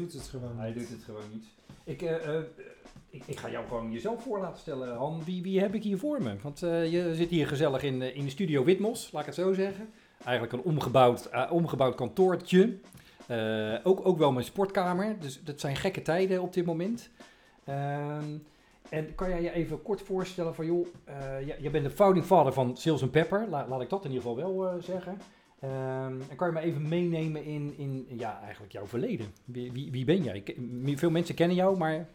doet het gewoon. hij doet het gewoon niet. Ik, eh, eh, ik, ik ga jou gewoon jezelf voor laten stellen, Han. Wie, wie heb ik hier voor me? Want eh, je zit hier gezellig in, in de studio Witmos, laat ik het zo zeggen. Eigenlijk een omgebouwd, omgebouwd kantoortje. Ook, ook wel mijn sportkamer. Dus dat zijn gekke tijden op dit moment. Ehm, en kan jij je even kort voorstellen van, joh, jij, jij bent de founding father van Sales Pepper. La- laat ik dat in ieder geval wel zeggen. Ehm, en kan je me even meenemen in, in ja, eigenlijk jouw verleden? Wie, wie, wie ben jij? Veel mensen kennen jou, maar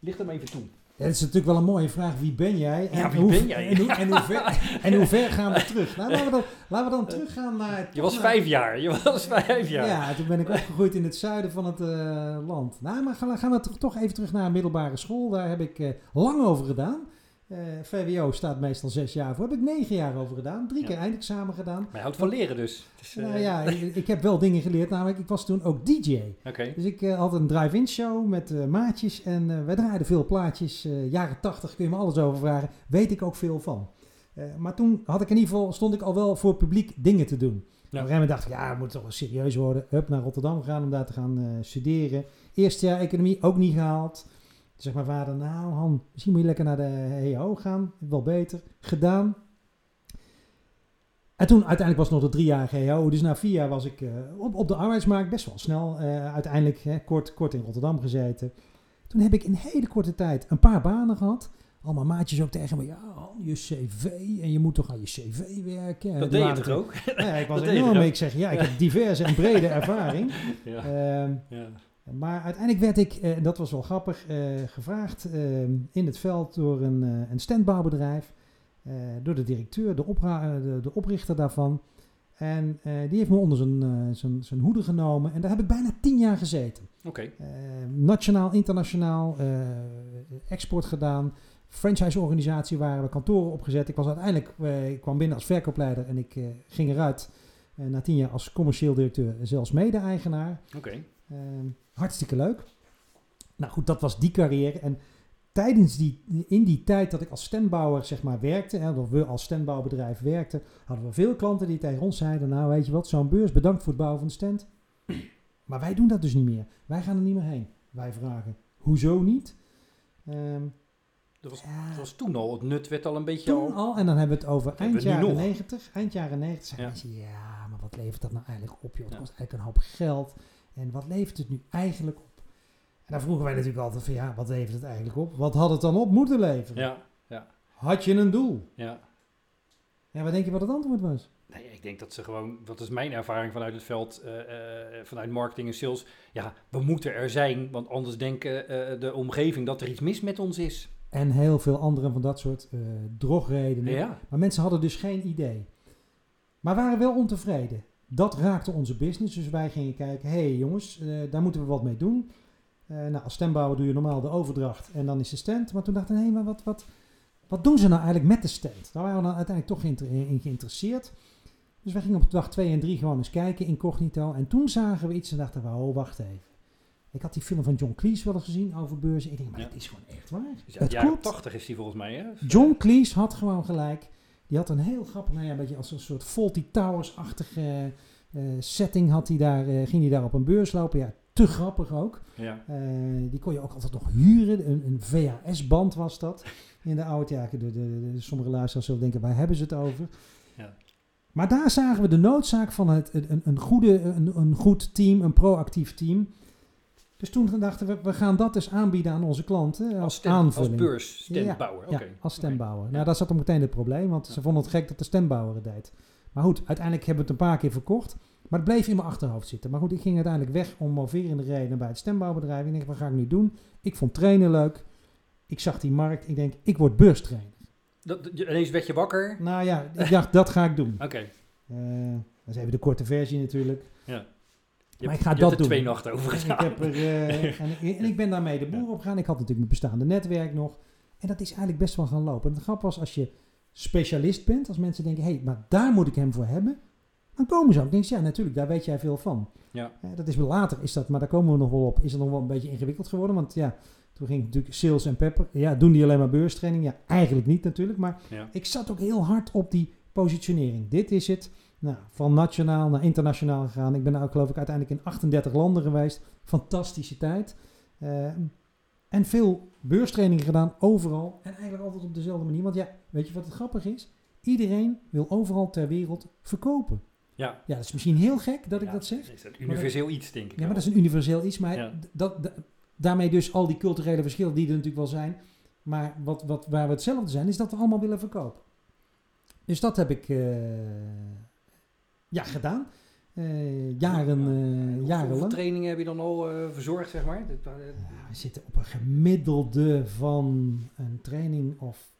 licht hem even toe. Ja, het is natuurlijk wel een mooie vraag. Wie ben jij? Ja, wie hoe, ben jij? En hoe, en, hoe ver, en hoe ver gaan we terug? Nou, laten, we dan, laten we dan teruggaan naar... Je was vijf jaar. Je was vijf jaar. Ja, toen ben ik opgegroeid in het zuiden van het eh, land. Nou, maar gaan, gaan we toch, toch even terug naar middelbare school. Daar heb ik eh, lang over gedaan. Eh, VWO staat meestal zes jaar voor. Heb ik negen jaar over gedaan. Drie Ja. keer eindexamen gedaan. Maar je houdt van leren dus. Het is, eh, Nou ja, ik, ik heb wel dingen geleerd. Namelijk, ik was toen ook DJ. Dus ik eh, had een drive-in show met maatjes en wij draaiden veel plaatjes. Jaren tachtig kun je me alles over vragen. Weet ik ook veel van. Maar toen had ik in ieder geval, stond ik al wel voor publiek dingen te doen. Op een gegeven moment dacht ik, ja, we moeten toch wel serieus worden. Hup, naar Rotterdam gegaan om daar te gaan studeren. Eerste jaar economie ook niet gehaald. Zegt mijn vader, nou Han, misschien moet je lekker naar de HO gaan. Wel beter. Gedaan. En toen uiteindelijk was het nog de driejarige HO. Dus na vier jaar was ik eh, op, op de arbeidsmarkt best wel snel. eh, uiteindelijk hè, kort, kort in Rotterdam gezeten. Toen heb ik in hele korte tijd een paar banen gehad. Allemaal maatjes ook tegen me. Ja, je cv. En je moet toch aan je cv werken. En Dat deed je toch ook? ja, ik was Dat enorm. toch? Ik zeg, ja, ik heb diverse en brede ervaring. Ja. Ehm, ja. Maar uiteindelijk werd ik, eh, dat was wel grappig, eh, gevraagd ehm, in het veld door een, eh, een standbouwbedrijf. eh, door de directeur, de, opra- eh, de, de oprichter daarvan. En eh, die heeft me onder zijn, eh, zijn, zijn hoede genomen. En daar heb ik bijna tien jaar gezeten. Oké. Eh, nationaal, internationaal, eh, export gedaan. Franchise-organisatie waren we kantoren opgezet. Ik was uiteindelijk, eh, ik kwam binnen als verkoopleider en ik eh, ging eruit eh, na tien jaar als commercieel directeur, zelfs mede-eigenaar. Oké. Ehm, hartstikke leuk. Nou goed, dat was die carrière. En tijdens die, in die tijd dat ik als standbouwer zeg maar werkte, hè, of we als standbouwbedrijf werkten, hadden we veel klanten die tegen ons zeiden, nou weet je wat, zo'n beurs, bedankt voor het bouwen van de stand. Maar wij doen dat dus niet meer. Wij gaan er niet meer heen. Wij vragen, hoezo niet? Ehm, Dat was, ja, dat was toen al. Het nut werd al een beetje toen al... en dan hebben we het over eind jaren nog. 90. Eind jaren 90 zeiden Ja. mensen, ja, maar wat levert dat nou eigenlijk op? Joh? Het Ja. kost eigenlijk een hoop geld. En wat levert het nu eigenlijk op? En dan vroegen wij natuurlijk altijd van, ja, wat levert het eigenlijk op? Wat had het dan op moeten leveren? Ja, ja, Had je een doel? ja. Ja, wat denk je wat het antwoord was? Nee, ik denk dat ze gewoon, dat is mijn ervaring vanuit het veld, eh, eh, vanuit marketing en sales. Ja, we moeten er zijn, want anders denken eh, de omgeving dat er iets mis met ons is. En heel veel andere van dat soort drogredenen. Ja, Maar mensen hadden dus geen idee. Maar waren wel ontevreden. Dat raakte onze business. Dus wij gingen kijken, hé hey jongens, eh, daar moeten we wat mee doen. Eh, nou, als stembouwer doe je normaal de overdracht en dan is de stand. Maar toen dachten we, hé, maar wat, wat, wat doen ze nou eigenlijk met de stand? Daar waren we dan uiteindelijk toch in geïnteresseerd. Dus wij gingen op dag 2 en 3 gewoon eens kijken, incognito. En toen zagen we iets en dachten we, oh, wacht even. Ik had die film van John Cleese wel eens gezien over beurzen. Ik denk, maar Ja. dat is gewoon echt waar. dus het klopt. 80 is die volgens mij, hè? John Cleese had gewoon gelijk. Die had een heel grappig, nou ja, een beetje als een soort Faulty Towers-achtige eh, setting had hij daar, eh, ging hij daar op een beurs lopen. Ja, te grappig ook. Ja, Eh, die kon je ook altijd nog huren. Een, een VHS-band was dat. In de oude ja, de, de, de, sommige luisteraars zullen denken, waar hebben ze het over? Ja. Maar daar zagen we de noodzaak van het, een, een, goede, een, een goed team, een proactief team. Dus toen dachten we, we gaan dat dus aanbieden aan onze klanten als, als, stem, als aanvulling. beurs, stembouwer. Ja, als stembouwer. Nou, daar zat dan meteen het probleem, want ze vonden het gek dat de stembouwer het deed. Maar goed, uiteindelijk hebben we het een paar keer verkocht. Maar het bleef in mijn achterhoofd zitten. Maar goed, ik ging uiteindelijk weg om moverende redenen bij het stembouwbedrijf. Ik denk, wat ga ik nu doen? Ik vond trainen leuk. Ik zag die markt. Ik denk, ik word beurstrainer. Dat, ineens werd je wakker. Nou ja, ik dacht, dat ga ik doen. Oké. Eh, dat is even de korte versie natuurlijk. Ja. Je Maar ik ga dat er doen. twee nachten over En ik, gedaan. heb er, eh, en, ik- en ik ben daarmee de boer op gegaan. Ik had natuurlijk mijn bestaande netwerk nog. En dat is eigenlijk best wel gaan lopen. En het grap was, als je specialist bent, als mensen denken, hé, hey, maar daar moet ik hem voor hebben. Dan komen ze ook. Denk je, ja, natuurlijk, daar weet jij veel van. Ja. Eh, dat is wel later, is dat, maar daar komen we nog wel op. Is het nog wel een beetje ingewikkeld geworden? Want ja, toen ging natuurlijk sales en pepper. Ja, doen die alleen maar beurstraining? Ja, eigenlijk niet natuurlijk. Maar Ja. ik zat ook heel hard op die positionering. Dit is het. Nou, van nationaal naar internationaal gegaan. Ik ben nou, geloof ik uiteindelijk in 38 landen geweest. Fantastische tijd. Uh, en veel beurstrainingen gedaan, overal. En eigenlijk altijd op dezelfde manier. Want ja, weet je wat het grappig is? Iedereen wil overal ter wereld verkopen. Ja. Ja, dat is misschien heel gek dat ik dat zeg. Is dat universeel iets, denk ik. Ja, maar dat is een universeel iets. Maar dat, dat, daarmee dus al die culturele verschillen die er natuurlijk wel zijn. Maar wat, wat, waar we hetzelfde zijn, is dat we allemaal willen verkopen. Dus dat heb ik uh, ja, gedaan. Uh, jaren, uh, jarenlang. trainingen heb je dan al verzorgd, zeg maar? we zitten op een gemiddelde van een training of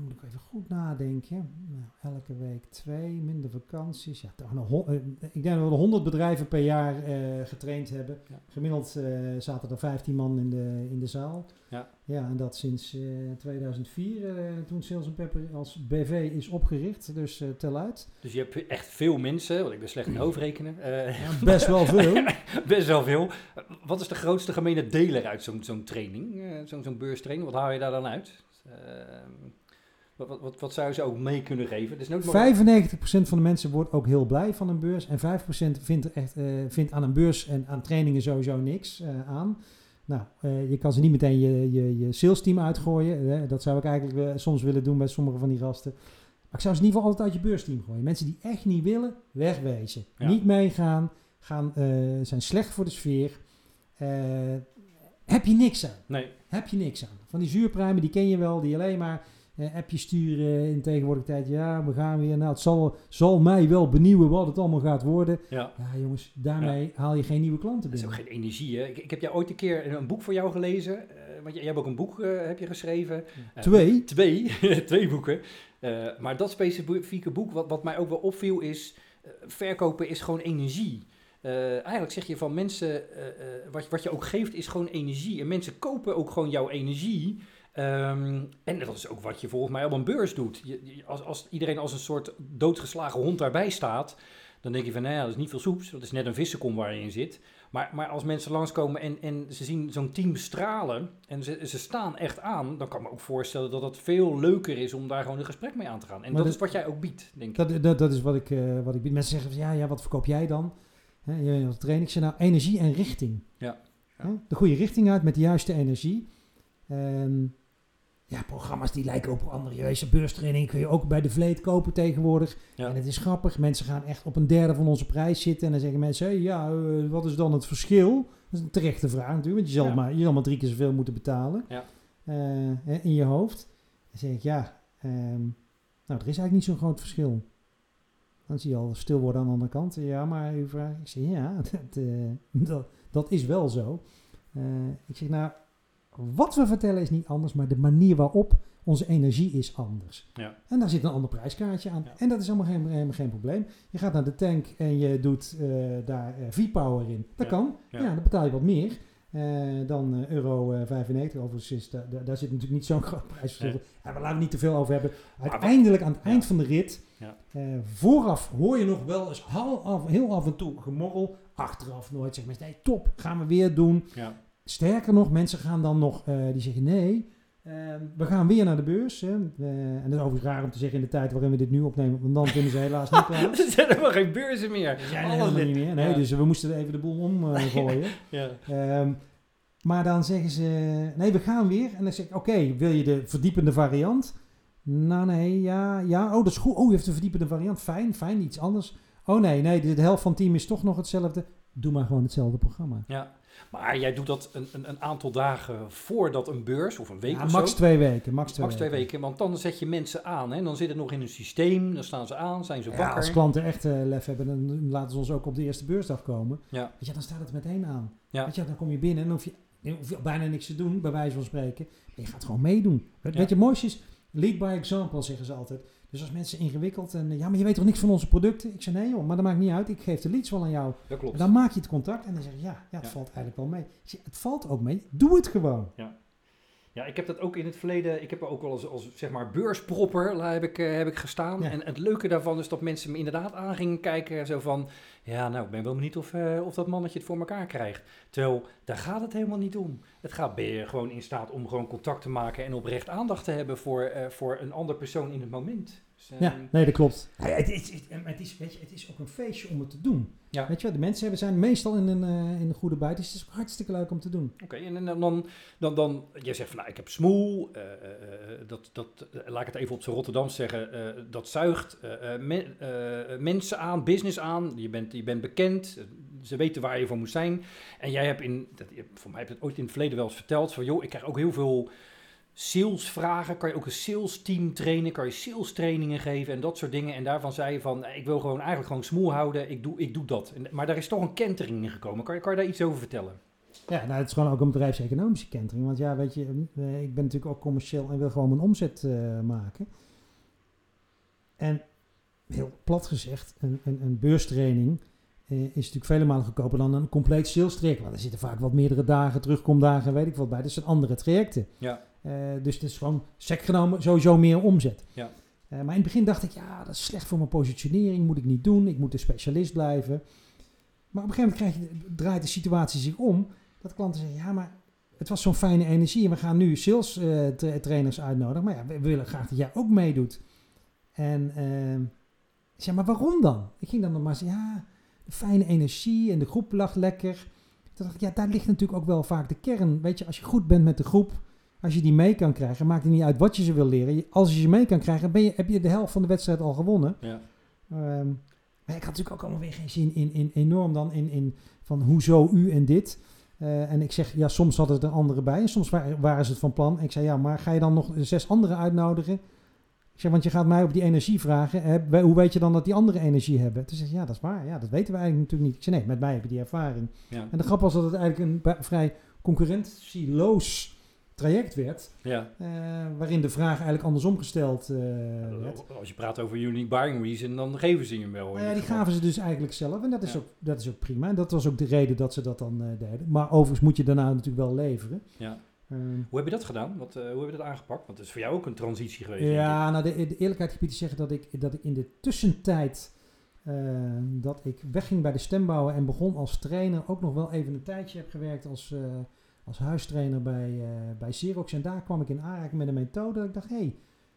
moet ik even goed nadenken. Nou, elke week twee, minder vakanties. Ja, toch nog, uh, ik denk dat we 100 bedrijven per jaar uh, getraind hebben. Ja. Gemiddeld uh, zaten er 15 man in de, in de zaal. Ja, ja en dat sinds 2004, toen Sales Pepper als BV is opgericht. Dus tel uit. Dus je hebt echt veel mensen, want ik ben slecht in hoofdrekenen. Ja, best wel veel. best wel veel. Wat is de grootste gemene deler uit zo'n zo'n training, zo'n zo'n beurstraining? Wat haal je daar dan uit? Wat, wat, wat, zou je ze ook mee kunnen geven? Dus 95% van de mensen wordt ook heel blij van een beurs. En 5% vindt, echt, uh, vindt aan een beurs en aan trainingen sowieso niks uh, aan. Nou, uh, je kan ze niet meteen je, je, je sales team uitgooien. dat zou ik eigenlijk soms willen doen bij sommige van die gasten. Maar ik zou ze in ieder geval altijd uit je beursteam gooien. Mensen die echt niet willen, wegwezen. Ja. Niet meegaan, gaan, zijn slecht voor de sfeer. heb je niks aan. Nee. Heb je niks aan. Van die zuurpruimen, die ken je wel, die alleen maar uh, appjes sturen in tegenwoordig tijd. Ja, we gaan weer. Nou, het zal, zal mij wel benieuwen wat het allemaal gaat worden. Ja, ja jongens, daarmee haal je geen nieuwe klanten binnen. Dat is ook geen energie. Hè? Ik, ik heb jou ooit een keer een boek voor jou gelezen. Uh, want jij, hebt ook een boek uh, heb je geschreven. twee? Twee, twee boeken. maar dat specifieke boek, wat, wat mij ook wel opviel, is... verkopen is gewoon energie. eigenlijk zeg je van mensen, wat, wat je ook geeft is gewoon energie. En mensen kopen ook gewoon jouw energie. Um, en dat is ook wat je volgens mij op een beurs doet. Je, als, als, iedereen als een soort doodgeslagen hond daarbij staat, dan denk je van, nou ja, dat is niet veel soeps. Dat is net een vissenkom waar je in zit. Maar, maar als mensen langskomen en, en ze zien zo'n team stralen en ze, ze staan echt aan, dan kan ik me ook voorstellen dat het veel leuker is om daar gewoon een gesprek mee aan te gaan. En dat, is wat jij ook biedt, denk ik. Dat, dat, dat is wat ik, uh, wat ik bied. Mensen zeggen van, ja, ja, wat verkoop jij dan? Hè, je als trainer. Ik zeg nou, energie en richting. Ja. ja. De goede richting uit met de juiste energie. Um, ja, programma's die lijken op andere beurstraining kun je ook bij de Vleet kopen tegenwoordig. En het is grappig, mensen gaan echt op een derde van onze prijs zitten. En dan zeggen mensen, hey, ja, uh, wat is dan het verschil? Dat is een terechte vraag natuurlijk, want je zal, maar, je zal maar drie keer zoveel moeten betalen ja. uh, in je hoofd. Dan zeg ik, ja, um, nou, er is eigenlijk niet zo'n groot verschil. Dan zie je al stil worden aan de andere kant. Ja, maar uw vraag, ik zeg, ja, dat, uh, dat, dat is wel zo. ik zeg, nou, wat we vertellen is niet anders, maar de manier waarop onze energie is anders. Ja. En daar zit een ander prijskaartje aan. En dat is helemaal geen, helemaal geen probleem. Je gaat naar de tank en je doet uh, daar uh, V-Power in. Dat kan. Ja. dan betaal je wat meer. Uh, dan euro 95. Overigens is da, da, daar zit natuurlijk niet zo'n groot prijsverschil. Nee. Ja, we laten niet te veel over hebben. Uiteindelijk aan het eind van de rit, vooraf hoor je nog wel eens heel af, heel af en toe gemorrel. Achteraf nooit zeg maar, nee, top, gaan we weer doen. Sterker nog, mensen gaan dan nog, uh, die zeggen nee, uh, we gaan weer naar de beurs. Hè. Uh, en dat is overigens raar om te zeggen in de tijd waarin we dit nu opnemen, want dan kunnen ze helaas niet plaats. er zijn helemaal geen beurzen meer. Er zijn helemaal niet meer. Nee, ja. dus we moesten even de boel omgooien. ja. Um, maar dan zeggen ze, nee, we gaan weer. En dan zeg ik, oké, okay, wil je de verdiepende variant? Nou nee, ja, ja, oh dat is goed. Oh, je heeft de verdiepende variant. Fijn, fijn, iets anders. Oh nee, nee, de helft van het team is toch nog hetzelfde. Doe maar gewoon hetzelfde programma. Ja. Maar jij doet dat een, een, een, aantal dagen voordat een beurs of een week ja, of max zo. twee weken. Max twee, max twee weken. Want dan zet je mensen aan. Hè? Dan zit het nog in een systeem. Dan staan ze aan, zijn ze wakker. Ja, als klanten echt uh, lef hebben, dan laten ze ons ook op de eerste beursdag komen. Ja. Weet je, dan staat het meteen aan. Ja. Weet je, dan kom je binnen en dan hoef je, hoef je bijna niks te doen, bij wijze van spreken. Maar je gaat gewoon meedoen. Weet, ja. weet je, mooiste is, lead by example, zeggen ze altijd. Dus als mensen ingewikkeld en ja, maar je weet toch niks van onze producten? Ik zeg nee joh, maar dat maakt niet uit. Ik geef de leads wel aan jou. Dat klopt. En dan maak je het contact en dan zeg je ja, ja het ja. valt eigenlijk wel mee. Zeg, het valt ook mee. Doe het gewoon. Ja. Ja, ik heb dat ook in het verleden. Ik heb ook wel als, als zeg maar beurspropper heb ik, uh, heb ik gestaan. Ja. En het leuke daarvan is dat mensen me inderdaad aan gingen kijken. Zo van, ja, nou, ik ben wel benieuwd of, uh, of dat mannetje het voor elkaar krijgt. Terwijl, daar gaat het helemaal niet om. Het gaat, ben je gewoon in staat om gewoon contact te maken en oprecht aandacht te hebben voor, uh, voor een ander persoon in het moment. Ja, nee, dat klopt. Ja, het, is, het, het is, weet je, het is ook een feestje om het te doen. Ja. Weet je, wel, de mensen hebben, zijn meestal in een, eh, in een goede buiten, dus het is ook hartstikke leuk om te doen. Oké, en, en dan, dan, dan, dan, jij zegt van, nou, ik heb smoel, eh, eh, dat, dat, laat ik het even op zijn Rotterdam zeggen, eh, dat zuigt eh, eh, me- eh, mensen aan, business aan, je bent, je bent bekend, ze weten waar je voor moet zijn. En jij hebt in, dat, voor mij heb je het ooit in het verleden wel eens verteld, van joh, ik krijg ook heel veel salesvragen, kan je ook een sales team trainen, kan je sales trainingen geven en dat soort dingen. En daarvan zei je van, ik wil gewoon eigenlijk gewoon smoel houden, ik doe, ik doe dat. En, maar daar is toch een kentering in gekomen, kan je, kan je daar iets over vertellen? Ja, nou, het is gewoon ook een bedrijfseconomische kentering. Want ja, weet je, eh, ik ben natuurlijk ook commercieel en wil gewoon mijn omzet eh, maken. En heel plat gezegd, een, een, een beurstraining eh, is natuurlijk vele malen goedkoper dan een compleet sales traject. Want er zitten vaak wat meerdere dagen, terugkomdagen, weet ik wat bij. Dat zijn andere trajecten. Ja. Eh, dus het is gewoon sec genomen sowieso meer omzet. Ja. Eh, maar in het begin dacht ik, ja, dat is slecht voor mijn positionering, moet ik niet doen, ik moet een specialist blijven. Maar op een gegeven moment krijg je, draait de situatie zich om, dat klanten zeggen, ja, maar het was zo'n fijne energie en we gaan nu sales eh, tra- trainers uitnodigen, maar ja, we, willen graag dat jij ook meedoet. En ehm, ik zei, maar waarom dan? Ik ging dan nog maar zeggen, ja, de fijne energie en de groep lag lekker. Toen dacht ik, ja, daar ligt natuurlijk ook wel vaak de kern. Weet je, als je goed bent met de groep, als je die mee kan krijgen, maakt het niet uit wat je ze wil leren. Als je ze mee kan krijgen, ben je, heb je de helft van de wedstrijd al gewonnen. Ja. Ehm, maar ik had natuurlijk ook allemaal weer geen zin in, in enorm dan in, in van hoezo u en dit. Eh, en ik zeg, ja, soms hadden er anderen bij en soms waren, waren ze het van plan. Ik zei, ja, maar ga je dan nog zes anderen uitnodigen? Ik zeg, want je gaat mij op die energie vragen. Hè, hoe weet je dan dat die andere energie hebben? Toen zeg je, ja, dat is waar. Ja, dat weten we eigenlijk natuurlijk niet. Ik zei, nee, met mij heb je die ervaring. Ja. En de grap was dat het eigenlijk een vrij concurrentieloos traject werd. ja. eh, waarin de vraag eigenlijk andersom gesteld eh, werd. Als je praat over unique buying reason, dan geven ze je hem wel. ja, die gaven ze dus eigenlijk zelf. En dat is, Ja. ook, dat is ook prima. En dat was ook de reden dat ze dat dan eh, deden. Maar overigens moet je daarna natuurlijk wel leveren. Ja. Ehm, Hoe heb je dat gedaan? Wat, eh, hoe heb je dat aangepakt? Want het is voor jou ook een transitie geweest. ja, nou de, de eerlijkheid gebied te zeggen dat ik, dat ik in de tussentijd eh, dat ik wegging bij de stembouwen en begon als trainer ook nog wel even een tijdje heb gewerkt als, eh, als huistrainer bij, eh, bij Xerox. En daar kwam ik in aanraking met een methode. Dat ik dacht, hé, hey,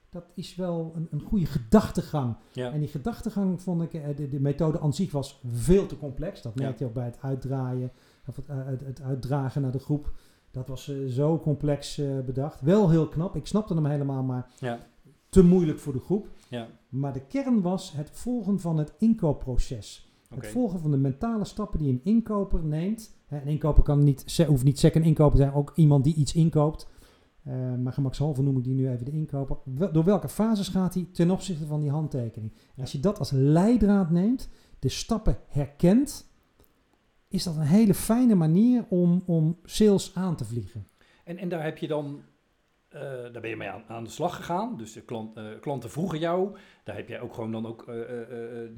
dat is wel een, een goede gedachtegang. Ja. En die gedachtegang vond ik, eh, de, de methode aan zich was veel te complex. Dat merkte je ook bij het uitdraaien, of het, eh, het, het uitdragen naar de groep. Dat was zo complex bedacht. Wel heel knap, ik snapte hem helemaal, maar Ja. te moeilijk voor de groep. Ja. Maar de kern was het volgen van het inkoopproces. Het volgen van de mentale stappen die een inkoper neemt. Een inkoper kan niet, hoeft niet second inkoper te zijn, ook iemand die iets inkoopt. Eh, maar gemakshalve noem ik die nu even de inkoper. Door welke fases gaat hij ten opzichte van die handtekening? En als je dat als leidraad neemt, de stappen herkent, is dat een hele fijne manier om, om sales aan te vliegen. En, en daar heb je dan, eh, daar ben je mee aan, de slag gegaan. Dus de klant, eh, klanten vroegen jou. Daar heb jij ook gewoon dan ook,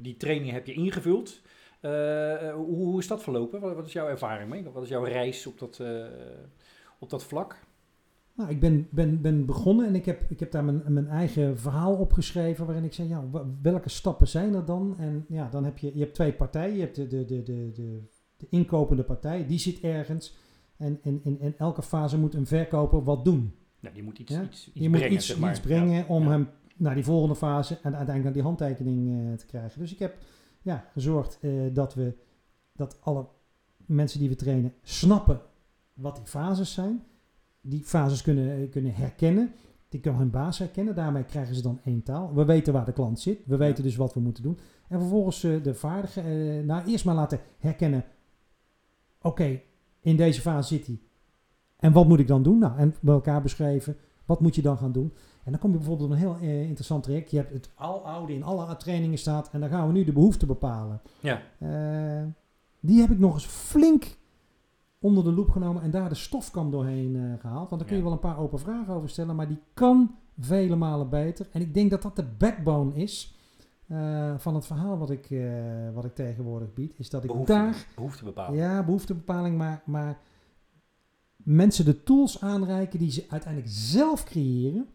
die training heb je ingevuld. Eh, eh, hoe, hoe is dat verlopen? Wat, wat is jouw ervaring mee? Wat is jouw reis op dat, eh, op dat vlak? Nou, ik ben, ben, ben begonnen en ik heb, ik heb daar mijn, mijn eigen verhaal opgeschreven waarin ik zei, ja, welke stappen zijn er dan? En ja, dan heb je, je hebt twee partijen. Je hebt de, de, de, de, de, de inkopende partij, die zit ergens. En in, in, in elke fase moet een verkoper wat doen. Nou, die moet iets, Ja? iets, iets je moet brengen, iets, zeg maar. iets brengen Ja. om Ja. hem naar die volgende fase en uiteindelijk naar die handtekening te krijgen. Dus ik heb ja, gezorgd eh, dat we dat alle mensen die we trainen snappen wat die fases zijn. Die fases kunnen, eh, kunnen herkennen. Die kunnen hun baas herkennen. Daarmee krijgen ze dan één taal. We weten waar de klant zit. We weten dus wat we moeten doen. En vervolgens eh, de vaardigen. eh, nou, eerst maar laten herkennen. Oké, in deze fase zit hij. En wat moet ik dan doen? Nou, en bij elkaar beschreven. Wat moet je dan gaan doen? En dan kom je bijvoorbeeld op een heel eh, interessant traject. Je hebt het al oude in alle trainingen staat. En dan gaan we nu de behoefte bepalen. Ja, Eh, die heb ik nog eens flink onder de loep genomen en daar de stofkam doorheen eh, gehaald. Want daar kun je wel een paar open vragen over stellen, maar die kan vele malen beter. En ik denk dat dat de backbone is van het verhaal wat ik, wat ik tegenwoordig bied. Is dat ik behoefte, daar, behoefte bepalen. ja, behoeftebepaling, maar, maar mensen de tools aanreiken die ze uiteindelijk zelf creëren.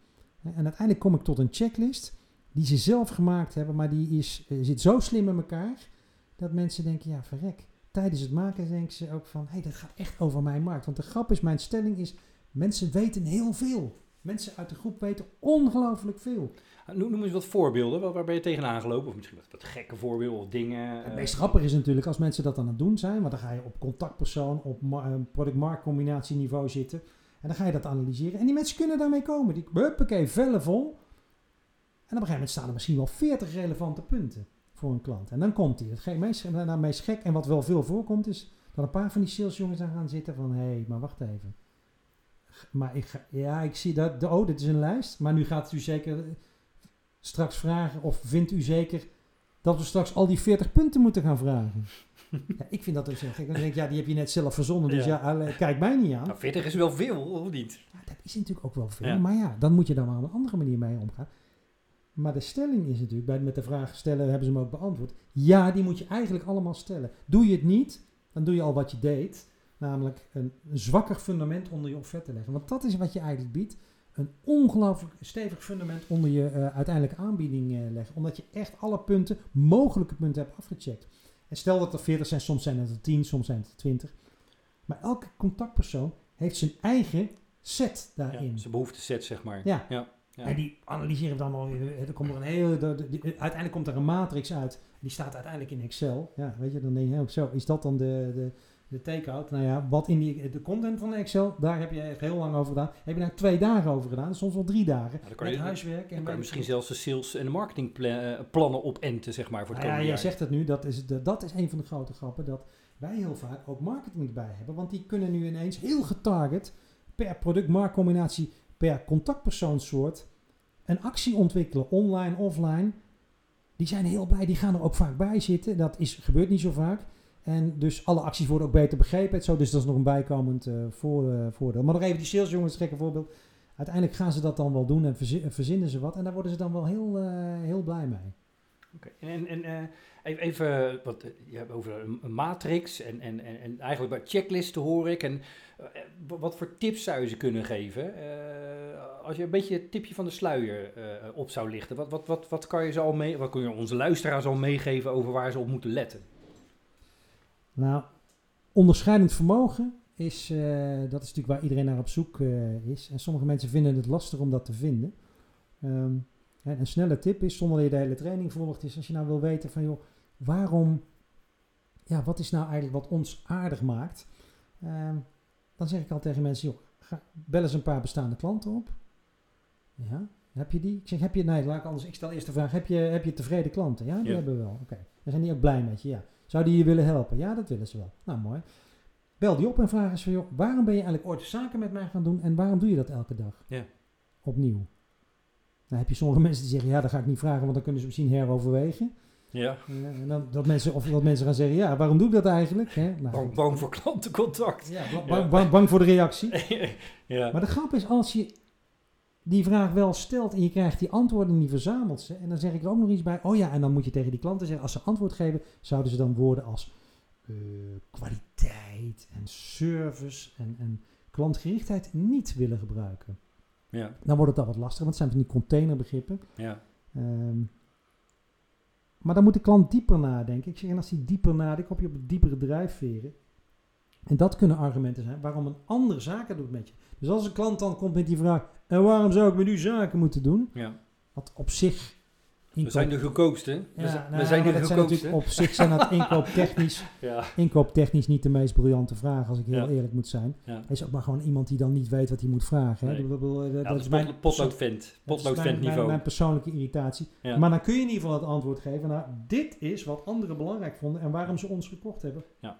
En uiteindelijk kom ik tot een checklist die ze zelf gemaakt hebben, maar die is, eh, zit zo slim in elkaar dat mensen denken, ja verrek. Tijdens het maken denken ze ook van, hé, hey, dat gaat echt over mijn markt. Want de grap is, mijn stelling is, mensen weten heel veel. Mensen uit de groep weten ongelooflijk veel. Noem, noem eens wat voorbeelden. Waar, waar ben je tegenaan gelopen? Of misschien wat, wat gekke voorbeelden of dingen. Het eh, meest grappige is natuurlijk als mensen dat aan het doen zijn, want dan ga je op contactpersoon, op eh, product-markt combinatieniveau zitten. En dan ga je dat analyseren. En die mensen kunnen daarmee komen. Die, huppakee, vellen vol. En op een gegeven moment staan er misschien wel 40 relevante punten voor een klant. En dan komt hij. Het meest, nou, meest gek en wat wel veel voorkomt is dat een paar van die salesjongens daar gaan zitten van... Hé, hey, maar wacht even. Maar ik ga, ja, ik zie dat... Oh, dit is een lijst. Maar nu gaat u zeker eh, straks vragen of vindt u zeker dat we straks al die 40 punten moeten gaan vragen. ja, ik vind dat heel gek. Dan denk ik, ja, die heb je net zelf verzonnen, dus ja, kijk mij niet aan. Nou, 40 is wel veel, of niet? Ja, dat is natuurlijk ook wel veel. Maar ja, dan moet je daar maar op een andere manier mee omgaan. Maar de stelling is natuurlijk, bij, met de vraag stellen hebben ze hem ook beantwoord. Ja, die moet je eigenlijk allemaal stellen. Doe je het niet, dan doe je al wat je deed. Namelijk een, zwakker fundament onder je offerte leggen. Want dat is wat je eigenlijk biedt. Een ongelooflijk stevig fundament onder je eh, uiteindelijke aanbieding eh, leggen. Omdat je echt alle punten, mogelijke punten hebt afgecheckt. En stel dat er 40 zijn, soms zijn het er 10, soms zijn het er 20. Maar elke contactpersoon heeft zijn eigen set Ja, daarin. zijn behoefteset, zeg maar. Ja. Ja. Ja. En die analyseren dan al. Er komt er een hele. de- de- die- uiteindelijk komt er een matrix uit. Die staat uiteindelijk in Excel. Ja, weet je, dan denk je, oh, zo, is dat dan de, de, de take-out? Nou ja, wat in die, de content van Excel, daar heb je echt heel lang over gedaan. Heb je daar twee dagen over gedaan, soms wel drie dagen. Dan met je- huiswerk. Dan en kan je misschien zelfs de sales- en de marketingplannen openten, zeg maar, voor het Nou ja, jij zegt het nu, dat is, de, dat is een van de grote grappen, dat wij heel vaak ook marketing erbij hebben. Want die kunnen nu ineens heel getarget per product-marktcombinatie, per contactpersoonssoort een actie ontwikkelen, online, offline. Die zijn heel blij, die gaan er ook vaak bij zitten. Dat is, gebeurt niet zo vaak. En dus alle acties worden ook beter begrepen. en Zo, dus dat is nog een bijkomend eh, voor, eh, voordeel. Maar nog even die salesjongens, gekke voorbeeld. Uiteindelijk gaan ze dat dan wel doen en verzi- verzinnen ze wat. En daar worden ze dan wel heel, eh, heel blij mee. Oké, En, en eh, even, wat, je hebt over een, matrix en, en, en, en eigenlijk bij checklisten hoor ik. En wat voor tips zou je ze kunnen geven? Als je een beetje het tipje van de sluier op zou lichten, wat, wat, wat, wat kan je ze al mee, wat kun je onze luisteraars al meegeven over waar ze op moeten letten? Nou, onderscheidend vermogen is, eh, dat is natuurlijk waar iedereen naar op zoek eh, is. En sommige mensen vinden het lastig om dat te vinden. Ehm, en een snelle tip is, zonder dat je de hele training volgt, is als je nou wil weten van joh, waarom, ja, wat is nou eigenlijk wat ons aardig maakt? Ehm, dan zeg ik al tegen mensen, joh, ga, bel eens een paar bestaande klanten op. Ja, heb je die? Ik zeg, heb je, nee, laat ik anders, ik stel eerst de vraag, heb je, heb je tevreden klanten? Ja, die Ja. hebben we wel. Oké, dan zijn die ook blij met je, ja. Zou die je willen helpen? Ja, dat willen ze wel. Nou, mooi. Bel die op en vraag eens van, joh, waarom ben je eigenlijk ooit zaken met mij gaan doen en waarom doe je dat elke dag? Ja. Opnieuw. Dan heb je sommige mensen die zeggen, ja, dat ga ik niet vragen, want dan kunnen ze misschien heroverwegen. Ja, Eh, en dan, dat mensen, of dat mensen gaan zeggen, ja, waarom doe ik dat eigenlijk? Hè? Nou, bang, bang voor klantencontact. ja, bang, bang, bang, bang voor de reactie. ja. Maar de grap is, als je die vraag wel stelt en je krijgt die antwoorden en die verzamelt ze, en dan zeg ik er ook nog iets bij, oh ja, en dan moet je tegen die klanten zeggen, als ze antwoord geven, zouden ze dan woorden als eh, kwaliteit en service en, en klantgerichtheid niet willen gebruiken. ja, Dan wordt het al wat lastiger, want het zijn van die containerbegrippen. ja. Ehm, maar dan moet de klant dieper nadenken. Ik zeg, en als hij dieper nadenkt, kom je op diepere drijfveren. En dat kunnen argumenten zijn waarom een ander zaken doet met je. Dus als een klant dan komt met die vraag, en waarom zou ik met u zaken moeten doen? ja. Wat op zich... We zijn de goedkoopste. We zijn- nou, we zijn de dat zijn goedkoopste. op zich zijn dat inkooptechnisch, Ja, inkooptechnisch niet de meest briljante vraag, als ik heel Ja. eerlijk moet zijn. ja. Hij is ook maar gewoon iemand die dan niet weet wat hij moet vragen. Hè? Nee. Eh, dat, Ja, dat dat is mijn pot- potloodvent. Dat Potloodvent mijn, mijn, niveau. mijn persoonlijke irritatie. Maar dan kun je in ieder geval het antwoord geven naar dit is wat anderen belangrijk vonden en waarom ze ons gekocht hebben. Ja.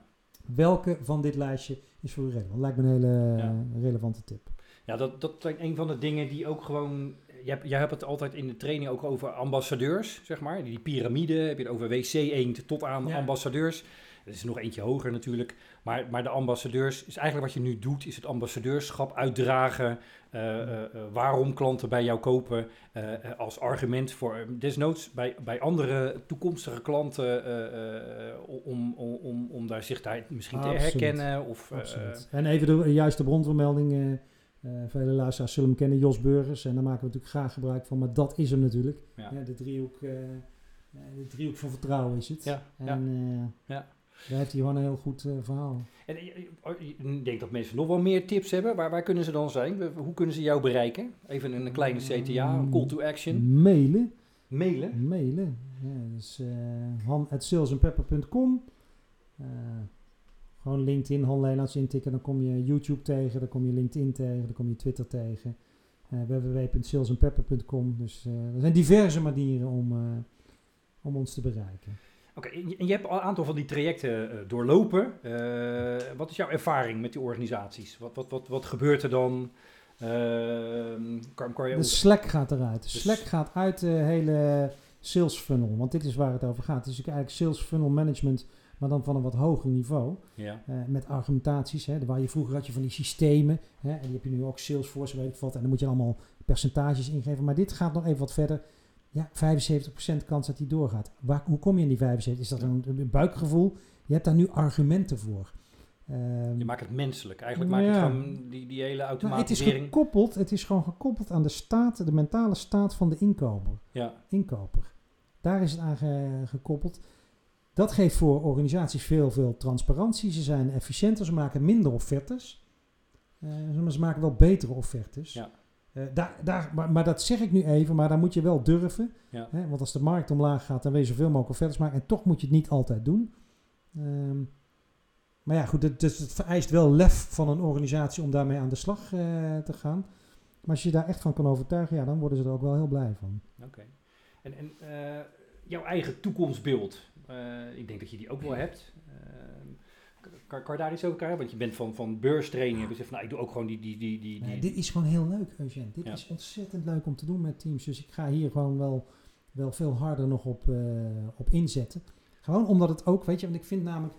Welke van dit lijstje is voor u relevant? Lijkt me een hele Ja. eh, relevante tip. Ja, dat, dat zijn een van de dingen die ook gewoon... Jij, hebt- jij hebt het altijd in de training ook over ambassadeurs, zeg maar. Die piramide, heb je het over WC eend tot aan Ja. ambassadeurs. Er is nog eentje hoger natuurlijk. Maar, maar de ambassadeurs, is eigenlijk wat je nu doet, is het ambassadeurschap uitdragen. eh, eh, eh, waarom klanten bij jou kopen. als argument voor, desnoods bij, bij andere toekomstige klanten. om, om, om, om daar zich daar misschien te Absoluut. herkennen. Of, en even de juiste bronvermelding. eh, vele luisteraars zullen hem kennen, Jos Burgers. En daar maken we natuurlijk graag gebruik van. Maar dat is hem natuurlijk. Ja. Ja, de, driehoek, eh, eh, de driehoek van vertrouwen is het. Ja, ja. en, Ja. Daar heeft hij gewoon een heel goed eh, verhaal. En eh, eh, ik denk dat mensen nog wel meer tips hebben. Waar, waar kunnen ze dan zijn? Hoe kunnen ze jou bereiken? Even een kleine CTA, een call to action. Mailen. Mailen. Mailen. Ja, dus uh, han.salesandpepper.com Gewoon LinkedIn, Han Leelaerts intikken. Dan kom je YouTube tegen, dan kom je LinkedIn tegen, dan kom je Twitter tegen. Uh, www.salesandpepper.com Dus uh, er zijn diverse manieren om, uh, om ons te bereiken. Oké, okay, en je hebt al een aantal van die trajecten uh, doorlopen. Uh, wat is jouw ervaring met die organisaties? Wat, wat, wat, wat gebeurt er dan? Uh, kan, kan je de Slack gaat eruit. De dus Slack gaat uit de hele sales funnel. Want dit is waar het over gaat. Het is eigenlijk sales funnel management, maar dan van een wat hoger niveau. Ja. Uh, met argumentaties. Hè, waar je vroeger had je van die systemen. Hè, en die heb je nu ook Salesforce, weet ik wat. En dan moet je allemaal percentages ingeven. Maar dit gaat nog even wat verder. Ja, 75% kans dat die doorgaat. Waar, hoe kom je in die 75? Is dat een, een buikgevoel? Je hebt daar nu argumenten voor. Um, je maakt het menselijk. Eigenlijk maak je ja. gewoon die, die hele automatisering. Nou, het is gekoppeld. Het is gewoon gekoppeld aan de staat, de mentale staat van de inkoper. Ja. Inkoper. Daar is het aan ge, gekoppeld. Dat geeft voor organisaties veel, veel transparantie. Ze zijn efficiënter, ze maken minder offertes. Uh, maar ze maken wel betere offertes. Ja. Uh, daar, daar, maar, maar, dat zeg ik nu even, maar daar moet je wel durven. Ja. Hè? Want als de markt omlaag gaat, dan wil je zoveel mogelijk offertes maken. En toch moet je het niet altijd doen. Um, maar ja, goed, het, het, vereist wel lef van een organisatie om daarmee aan de slag uh, te gaan. Maar als je daar echt van kan overtuigen, ja, dan worden ze er ook wel heel blij van. Oké. Okay. En, en uh, jouw eigen toekomstbeeld, ik denk dat je die ook wel hebt. Kan, kan je daar iets over krijgen? Want je bent van, van beurstraining. Je zegt van, nou, ik doe ook gewoon die... die, die, die, nee, dit is gewoon heel leuk, Eugène. Dit ja. is ontzettend leuk om te doen met teams. Dus ik ga hier gewoon wel, wel veel harder nog op, uh, op inzetten. Gewoon omdat het ook, weet je, want ik vind namelijk...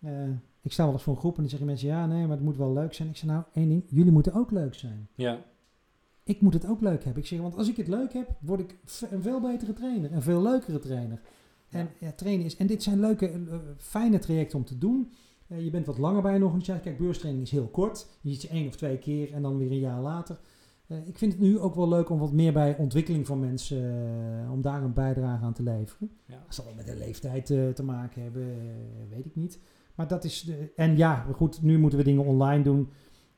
Uh, ik sta wel eens voor een groep en dan zeggen mensen, ja, nee, maar het moet wel leuk zijn. Ik zeg, nou, één ding, jullie moeten ook leuk zijn. Ja. Ik moet het ook leuk hebben. Ik zeg, want als ik het leuk heb, word ik een veel betere trainer. Een veel leukere trainer. Ja. En ja, trainen is, en dit zijn leuke, uh, fijne trajecten om te doen. Uh, je bent wat langer bij een organisatie. Kijk, beurstraining is heel kort. Je ziet je één of twee keer en dan weer een jaar later. Uh, ik vind het nu ook wel leuk om wat meer bij ontwikkeling van mensen, uh, om daar een bijdrage aan te leveren. Ja. Dat zal wel met de leeftijd te maken hebben, weet ik niet. Maar dat is. De, en ja, goed, nu moeten we dingen online doen.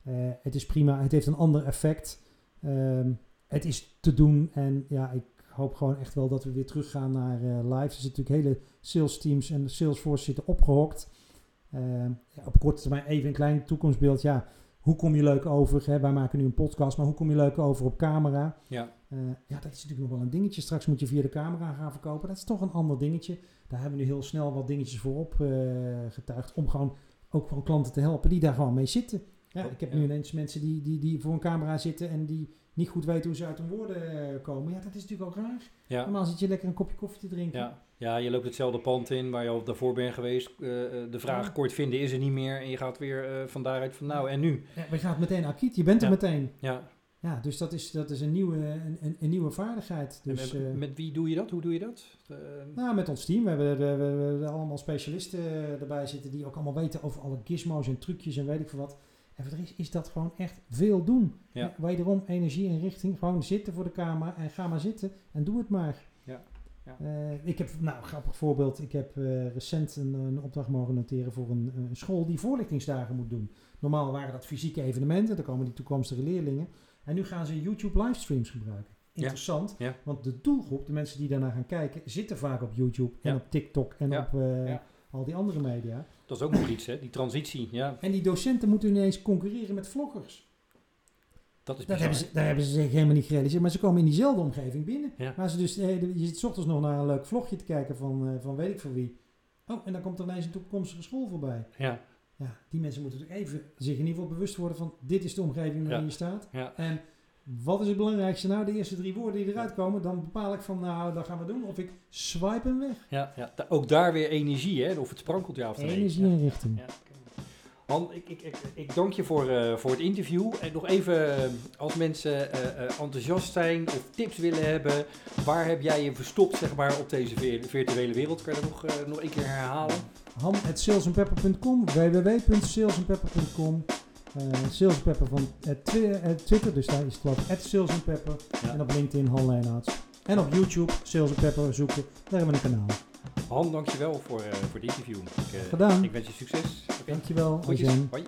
Uh, het is prima. Het heeft een ander effect. Um, het is te doen. En ja, ik hoop gewoon echt wel dat we weer teruggaan naar uh, live. Er zitten natuurlijk hele sales teams en Salesforce zitten opgehokt. Uh, ja, op korte termijn even een klein toekomstbeeld. Ja, hoe kom je leuk over? Hè? Wij maken nu een podcast, maar hoe kom je leuk over op camera? Ja. Uh, ja, dat is natuurlijk nog wel een dingetje. Straks moet je via de camera gaan verkopen. Dat is toch een ander dingetje. Daar hebben we nu heel snel wat dingetjes voor op uh, getuigd. Om gewoon ook gewoon klanten te helpen die daar gewoon mee zitten. Ja, ik heb nu ineens mensen die, die, die voor een camera zitten en die niet goed weten hoe ze uit hun woorden uh, komen. Ja, dat is natuurlijk ook raar. Ja. Normaal zit je lekker een kopje koffie te drinken. Ja. Ja, je loopt hetzelfde pand in waar je al daarvoor bent geweest. Uh, de vraag ja. kort vinden is er niet meer. En je gaat weer uh, van daaruit van nou en nu. Ja, je gaat meteen akiet. Je bent er ja. meteen. Ja. Ja, dus dat is, dat is een, nieuwe, een, een, nieuwe vaardigheid. Dus, met, met, wie doe je dat? Hoe doe je dat? nou, met ons team. We hebben, we, we, we allemaal specialisten erbij zitten die ook allemaal weten over alle gizmos en trucjes en weet ik veel wat. En voor de rest is dat gewoon echt veel doen. Ja. Wederom energie en richting. Gewoon zitten voor de camera en ga maar zitten en doe het maar. Ja. Uh, ik heb, nou, grappig voorbeeld. Ik heb uh, recent een, een, opdracht mogen noteren voor een, een, school die voorlichtingsdagen moet doen. Normaal waren dat fysieke evenementen, daar komen die toekomstige leerlingen. En nu gaan ze YouTube livestreams gebruiken. Interessant, ja. Ja. want de doelgroep, de mensen die daarnaar gaan kijken, zitten vaak op YouTube en op TikTok en op uh, al die andere media. Dat is ook nog iets, hè? die transitie. Ja. En die docenten moeten ineens concurreren met vloggers. Dat is dat hebben ze, daar hebben ze zich helemaal niet gerealiseerd. Maar ze komen in diezelfde omgeving binnen. Ja. Maar ze dus, eh, je zit ochtends nog naar een leuk vlogje te kijken van, uh, van weet ik voor wie. Oh, en dan komt er ineens een toekomstige school voorbij. Ja. Ja, die mensen moeten natuurlijk even zich in ieder geval bewust worden van dit is de omgeving waarin Ja. je staat. Ja. En wat is het belangrijkste? Nou, de eerste drie woorden die eruit komen, dan bepaal ik van nou, dat gaan we doen. Of ik swipe hem weg. Ja, ja. Ook daar weer energie, hè? of het sprankelt ja of. Energie en richting. Ja, Han, ik, ik, ik, ik dank je voor, eh, voor het interview. En nog even, eh, als mensen eh, enthousiast zijn of tips willen hebben, waar heb jij je verstopt zeg maar, op deze vir- virtuele wereld? Kan je dat nog, eh, nog een keer herhalen? ham.salesandpepper.com, www.salesandpepper.com. Uh, salesandpepper van twi- Twitter, dus daar is het @salesandpepper. Ja. En op LinkedIn Han Leijnaerts. En op YouTube Sales Pepper zoeken, daar hebben we een kanaal. Han, dankjewel voor, eh voor het interview. Ik, eh, Gedaan. ik wens je succes. Oké. Dankjewel. Hoi.